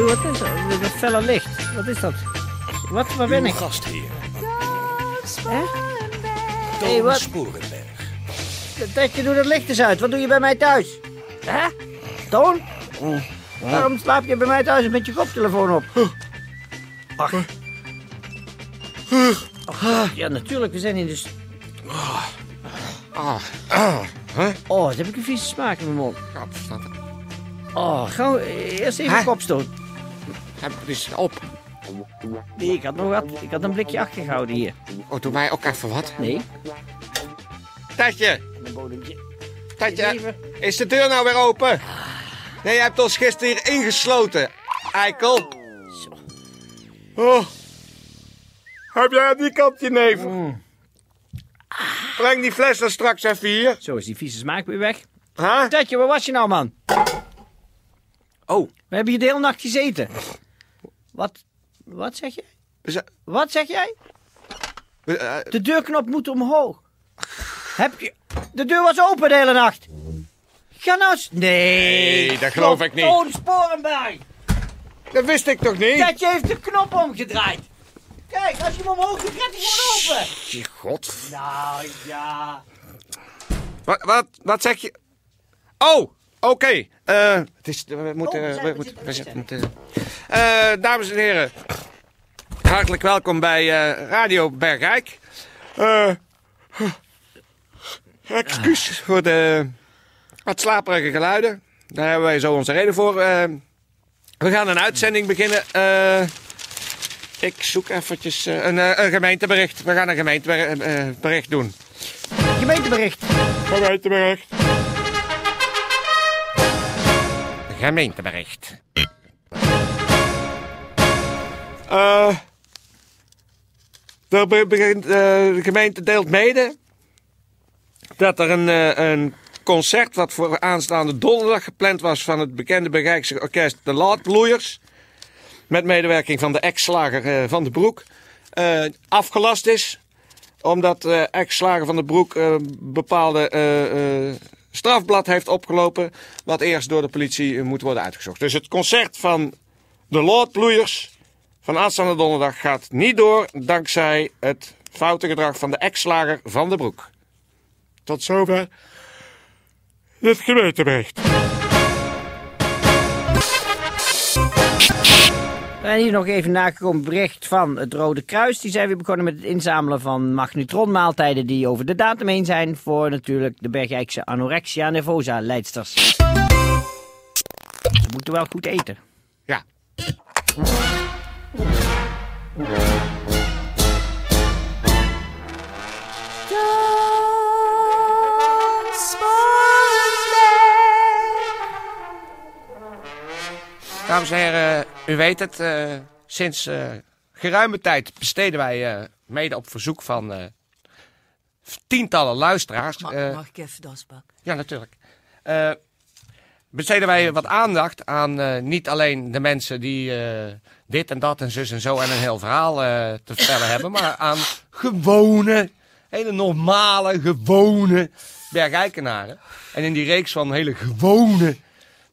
Wat is dat? Dat felle licht. Wat is dat? Wat? Waar ben Uw ik? gastheer, Hè? Toon Hey, wat? Sporenberg. Tetje, doe dat licht eens uit. Wat doe je bij mij thuis? Hè? Toon? Waarom slaap je bij mij thuis met je koptelefoon op? Ach. Ach, ja, natuurlijk. We zijn in de... st- Oh, wat heb ik een vieze smaak in mijn mond. Oh, gauw. Eerst even een kopstoot. Heb dus op. Nee, ik had nog wat. Ik had een blikje achtergehouden hier. Oh, doe mij ook even wat. Nee. Tatje, Een bodempje. Tatje, Even. is de deur nou weer open? Nee, je hebt ons gisteren hier ingesloten. Eikel. Oh. Heb jij aan die kant je neef? Breng die fles dan straks even hier. Zo is die vieze smaak weer weg. Huh? Tetje, waar was je nou, man? Oh, We hebben hier de hele nacht gezeten. Wat? Wat zeg je? zijn- Wat zeg jij? we, eh, De deurknop moet omhoog. Heb je... De deur was open de hele nacht. Ga nou. Nee. Nee, dat geloof ik niet. Toon Sporenberg. dat wist ik toch niet? Tetje heeft de knop omgedraaid. Kijk, als je hem omhoog doet, gaat hij gewoon open. Je god. Nou, ja. Wat, wat, wat zeg je? Oh, oké. Eh, het is, we moeten... Oh, we we, we moeten, zitten- we moeten... Eh, dames en heren. Hartelijk welkom bij eh, Radio Bergijk. Eh excuus voor de wat slaperige geluiden. Daar hebben wij zo onze reden voor. We gaan een uitzending beginnen. Eh, ik zoek eventjes een, eh, een gemeentebericht. We gaan een gemeentebericht doen. Gemeentebericht. Gemeentebericht. Gemeentebericht. Eh eh, de gemeente deelt mede dat er een, eh, een concert wat voor aanstaande donderdag gepland was van het bekende Bergijkse orkest De Laadbloeiers. Met medewerking van de ex-slager Van de Broek. afgelast is omdat eh ex-slager van de Broek bepaalde strafblad heeft opgelopen. Wat eerst door de politie eh, moet worden uitgezocht. Dus het concert van de Lordbloeiers van aanstaande donderdag gaat niet door. Dankzij het foute gedrag van de ex-slager van de Broek. Tot zover dit gemeentebericht. En hier nog even nagekomen bericht van het Rode Kruis. Die zijn weer begonnen met het inzamelen van magnetronmaaltijden die over de datum heen zijn. Voor natuurlijk de Bergijkse anorexia nervosa leidsters. Ze moeten wel goed eten. Ja. Dames en heren, u weet het. eh, sinds eh, geruime tijd besteden wij eh, mede op verzoek van tientallen luisteraars. Mag, mag ik even das pakken? ja, natuurlijk. Besteden wij wat aandacht aan niet alleen de mensen die dit en dat en zus en zo en een heel verhaal te vertellen hebben, maar aan gewone, hele normale, gewone bergijkenaren. En in die reeks van hele gewone,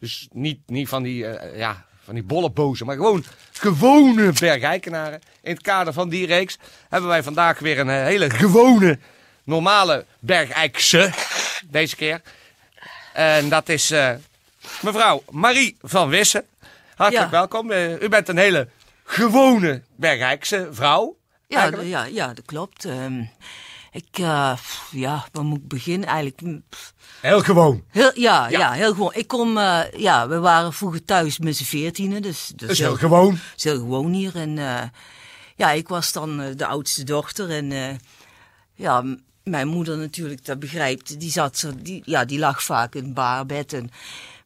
dus niet, niet van die, eh, ja, van die bollebozen, maar gewoon gewone bergijkenaren. In het kader van die reeks hebben wij vandaag weer een eh, hele gewone, normale bergijkse, deze keer. En dat is eh, mevrouw Marie van Wissen. Hartelijk Ja. welkom. Eh, u bent een hele gewone Bergijkse vrouw. Ja, ja, ja, dat klopt. Ehm, ik, eh, ja, waar moet ik beginnen eigenlijk? Pff, Heel gewoon. Heel, ja, Ja. ja. heel gewoon. Ik kom, eh, ja, we waren vroeger thuis met z'n veertienen, dus dat Dus heel gewoon. is heel gewoon hier. En eh, ja, ik was dan de oudste dochter en ja, mijn moeder natuurlijk, dat begrijpt, die zat, zo- die, ja, die lag vaak in het baarbed en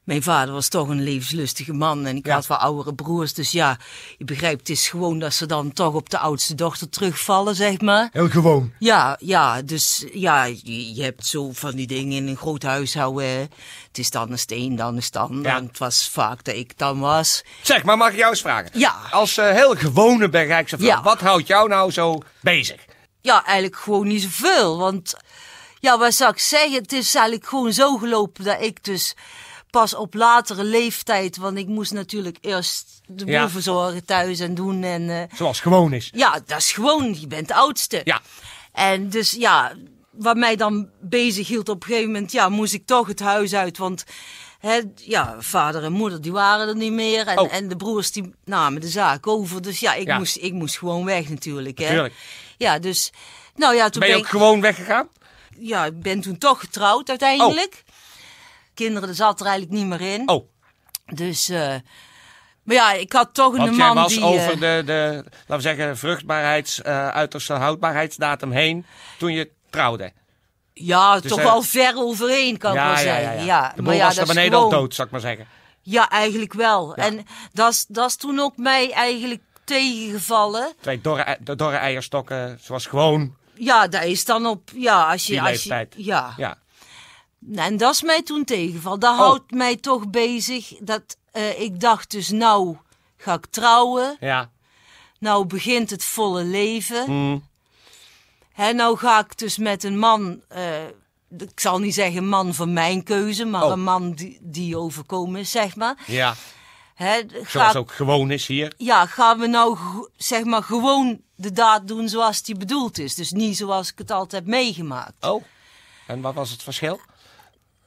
mijn vader was toch een levenslustige man en ik Ja. had wel oudere broers. Dus ja, je begrijpt, het is gewoon dat ze dan toch op de oudste dochter terugvallen, zeg maar. Heel gewoon. Ja, ja, dus ja, je, je hebt zo van die dingen in een groot huishouden. Het is dan een steen, dan een stand. Ja. En het was vaak dat ik dan was. Zeg, maar mag ik jou eens vragen? Ja. Als eh, heel gewone Bergrijkse vrouw, Ja. wat houdt jou nou zo bezig? Ja, eigenlijk gewoon niet zoveel. Want ja, wat zou ik zeggen? Het is eigenlijk gewoon zo gelopen dat ik dus pas op latere leeftijd. Want ik moest natuurlijk eerst de boel Ja. verzorgen thuis en doen. En eh, Zoals gewoon is. ja, dat is gewoon, je bent de oudste. Ja. En dus ja, wat mij dan bezig hield op een gegeven moment, ja, moest ik toch het huis uit. Want hè, ja, vader en moeder die waren er niet meer. En, Oh. en de broers die namen de zaak over. Dus ja, ik, Ja. Moest, ik moest gewoon weg natuurlijk. Hè. Tuurlijk. Ja, dus, nou ja, toen Ben je ben ook ik, gewoon weggegaan? ja, ik ben toen toch getrouwd uiteindelijk. Kinderen, er zat er eigenlijk niet meer in. Oh, Dus, eh, maar ja, ik had toch een man was die... over eh, de, de, laten we zeggen, vruchtbaarheids, eh uiterste houdbaarheidsdatum heen toen je trouwde. Ja, Dus, toch wel ver overheen, kan ik wel zeggen. Ja, De maar ja, was naar beneden al dood, zou ik maar zeggen. Ja, eigenlijk wel. En dat is, toen ook mij eigenlijk tegengevallen. Twee dorre, dorre eierstokken, zoals gewoon Ja, dat is dan op, ja, als je... die als. Je, ja. ja. En dat is mij toen tegengevallen. Dat Oh. houdt mij toch bezig. Dat, eh, ik dacht dus, nou ga ik trouwen. Ja. Nou begint het volle leven. Mm. Hè, nou ga ik dus met een man, eh, ik zal niet zeggen man van mijn keuze, maar Oh. een man die, die overkomen is, zeg maar. Ja, Hè, zoals ook gewoon is hier. ja, gaan we nou zeg maar gewoon de daad doen zoals die bedoeld is. Dus niet zoals ik het altijd heb meegemaakt. Oh. En wat was het verschil?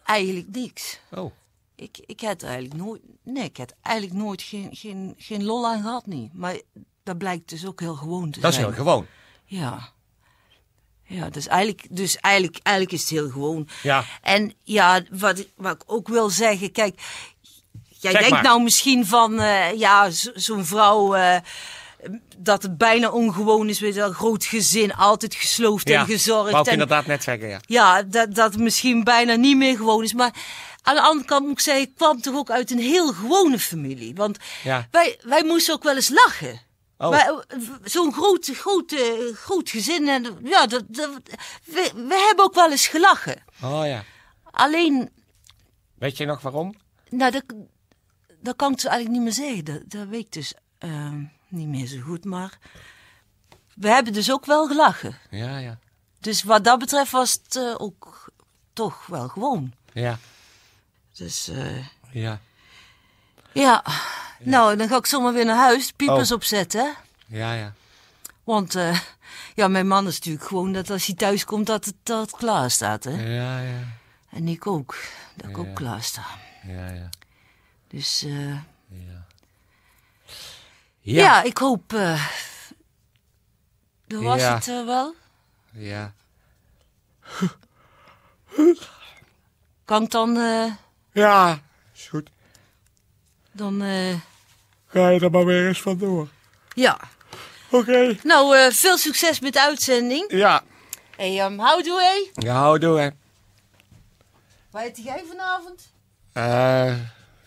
Eigenlijk niks. Oh. Ik, ik heb er eigenlijk nooit, nee, ik heb eigenlijk nooit geen, geen, geen lol aan gehad, niet. Maar dat blijkt dus ook heel gewoon te Dat is zijn. heel gewoon. Ja. Ja, dus eigenlijk, dus eigenlijk, eigenlijk is het heel gewoon. Ja. En ja, wat, ik- wat ik ook wil zeggen, kijk, jij Zeg denkt maar. nou misschien van, eh, ja, zo- zo'n vrouw, eh, dat het bijna ongewoon is, weet je wel, groot gezin, altijd gesloofd Ja, en gezorgd. wou ik en, inderdaad net zeggen, ja. ja, dat, dat misschien bijna niet meer gewoon is. Maar aan de andere kant moet ik zeggen, ik kwam toch ook uit een heel gewone familie. Want Ja. wij, wij moesten ook wel eens lachen. Oh. Zo'n groot, groot, groot gezin. En, ja, dat, dat, we, we hebben ook wel eens gelachen. Oh ja. Alleen, Weet je nog waarom? nou, dat, dat kan ik dus eigenlijk niet meer zeggen. Dat, dat weet ik dus eh, niet meer zo goed. Maar we hebben dus ook wel gelachen. Ja, ja. Dus wat dat betreft was het eh, ook toch wel gewoon. Ja. Dus eh, Ja. ja. nou, dan ga ik zomaar weer naar huis, piepers Oh. opzetten. Ja, ja. Want eh, ja, mijn man is natuurlijk gewoon dat als hij thuis komt dat het, dat het klaar staat. Hè? Ja, ja. En ik ook, dat ik Ja. ook klaar sta. Ja, ja. Dus eh, Ja. ja. ik hoop. eh dat was Ja. het eh, wel. Ja. Kan ik dan. eh, Ja. Is goed. dan Ga je er maar weer eens vandoor. ja. Oké. Nou, veel succes met de uitzending. Ja. Hey, um, houdoe, hé. Ja, houdoe, hè. Waar eet jij vanavond? Eh,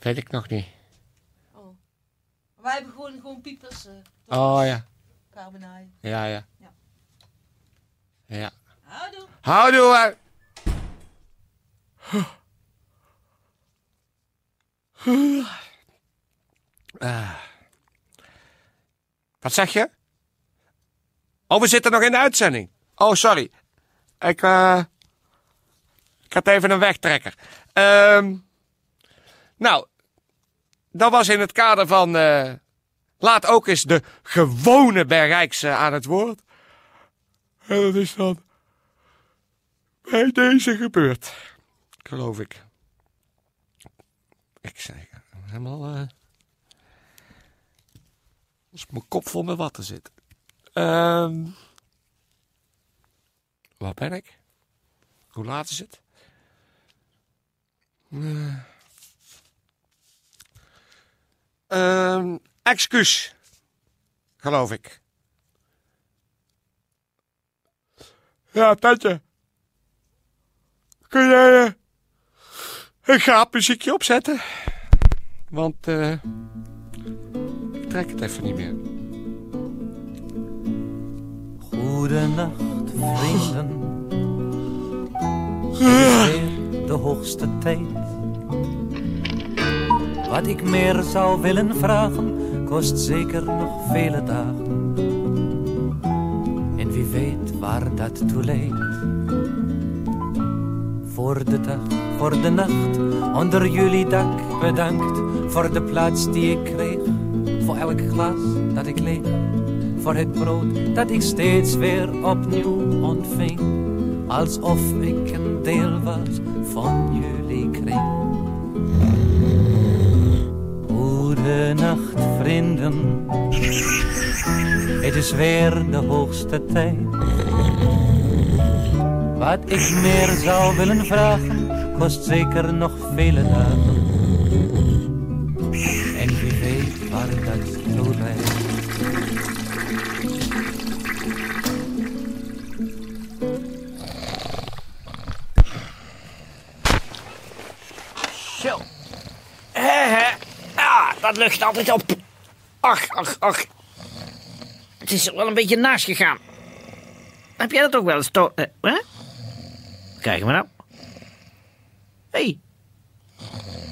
weet ik nog niet. Hebben gewoon, gewoon piepers. eh Oh, ja. carbonade. Ja, ja. Ja. Ja. Houdoe. Houdoe. Ah. Wat zeg je? Oh, we zitten nog in de uitzending. Oh, sorry. Ik, eh... Ik had even een wegtrekker. Ehm nou, dat was in het kader van... eh, laat ook eens de gewone Bergrijkse aan het woord. En dat is dan bij deze gebeurd. Geloof ik. Ik zeg helemaal. eh als mijn kop vol met water zit. Ehm waar ben ik? Hoe laat is het? Ehm, excuus. Geloof ik. Ja, Tetje. Kun jij een gaapmuziekje opzetten. Want eh ik trek het even niet meer. Goedenacht, vrienden. Het is weer de hoogste tijd. Wat ik meer zou willen vragen, kost zeker nog vele dagen. En wie weet waar dat toe leidt. Voor de dag, voor de nacht, onder jullie dak bedankt. Voor de plaats die ik kreeg, voor elk glas dat ik leeg voor het brood dat ik steeds weer opnieuw ontving. Alsof ik een deel was van jullie kring. Goedenacht, vrienden. Het is weer de hoogste tijd. Wat ik meer zou willen vragen, kost zeker nog vele dagen. En wie weet waar dat toe leidt. Dat lucht altijd op. Ach, ach, ach. Het is wel een beetje naast gegaan. Heb jij dat ook wel eens, to- eh, hè? We nou? Hé. Hey.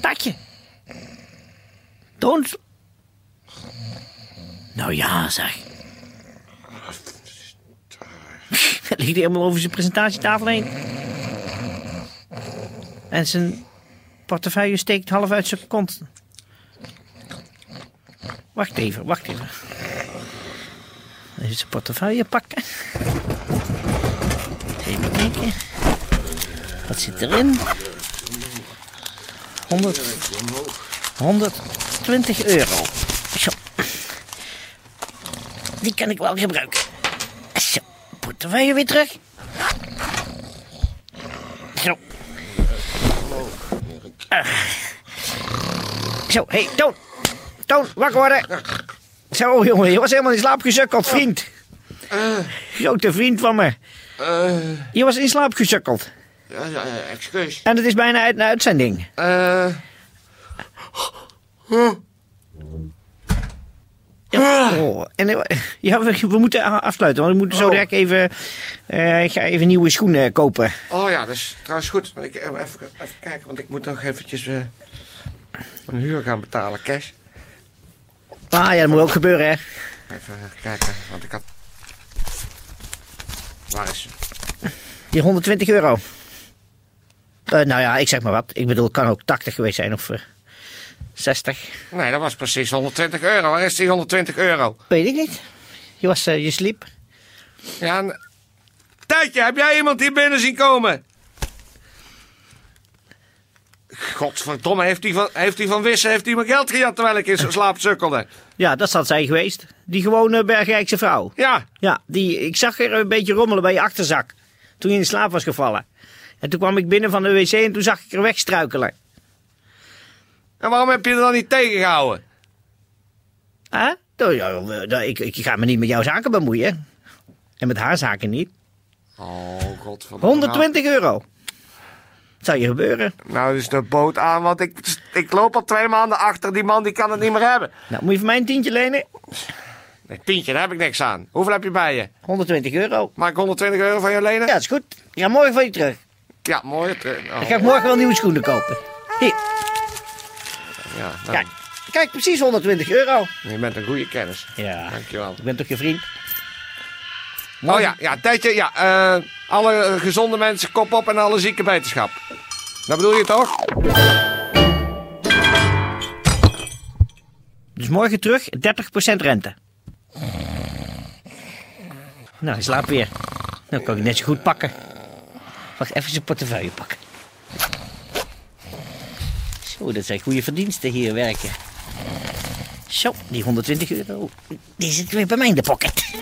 Tatje. Toons. Nou ja, zeg. Ligt hij helemaal over zijn presentatietafel heen. En zijn portefeuille steekt half uit zijn kont. Wacht even, wacht even. Even zijn portefeuille pakken. Even kijken. Wat zit erin? 100, 120 euro. Zo. Die kan ik wel gebruiken. Zo, portefeuille weer terug. Zo. Ah. Zo, hé, hey, Toon. Toon, wakker worden. Zo, jongen, je was helemaal in slaap gesukkeld, vriend. Grote vriend van me. Je was in slaap ja, excuus. En het is bijna uit een uitzending. Eh, Ja, oh, en, eh, ja we, we moeten afsluiten, want we moeten zo Oh. direct even... eh, ik ga even nieuwe schoenen kopen. oh ja, dat is trouwens goed. Maar ik, eh, even, even kijken, want ik moet nog eventjes eh een huur gaan betalen, cash. Ah ja, dat moet ook gebeuren, hè. Even kijken, want ik had... Waar is ze? Die 120 euro. Eh, nou ja, ik zeg maar wat. Ik bedoel, het kan ook 80 geweest zijn of eh, 60. Nee, dat was precies 120 euro. Waar is die 120 euro? Weet ik niet. Je, was, eh, je sliep. Ja. Tijdje, heb jij iemand hier binnen zien komen? Godverdomme, heeft hij van, heeft hij van Wissen heeft hij mijn geld gejat terwijl ik in zijn slaap sukkelde? Ja, dat zat zij geweest. Die gewone Bergrijkse vrouw. Ja, Ja, die, ik zag er een beetje rommelen bij je achterzak. Toen je in slaap was gevallen. En toen kwam ik binnen van de wc en toen zag ik er wegstruikelen. en waarom heb je er dan niet tegengehouden? Hè? Nou, eh, ik, ik ga me niet met jouw zaken bemoeien. En met haar zaken niet. Oh, godverdomme. 120 euro. Zou je gebeuren. Nou, dus de boot aan, want ik, ik loop al twee maanden achter. Die man die kan het niet meer hebben. Nou, moet je voor mij een tientje lenen? Nee, tientje, daar heb ik niks aan. Hoeveel heb je bij je? 120 euro. Mag ik 120 euro van je lenen? Ja, dat is goed. Ik ga morgen van je terug. Ja, mooi. Eh, oh, Dan ga ik morgen wel nieuwe schoenen kopen. Hier, ja, kijk. Kijk, precies 120 euro. Je bent een goede kennis. Ja, Dankjewel. ik ben toch je vriend? Oh ja, ja, tijdje, ja. eh, alle gezonde mensen, kop op en alle zieke wetenschap. Dat bedoel je toch? Dus morgen terug, 30% rente. Nou, hij slaapt weer. Nou kan ik net zo goed pakken. Wacht, even zijn portefeuille pakken. Zo, dat zijn goede verdiensten hier werken. Zo, die 120 euro. Die zit weer bij mij in de pocket.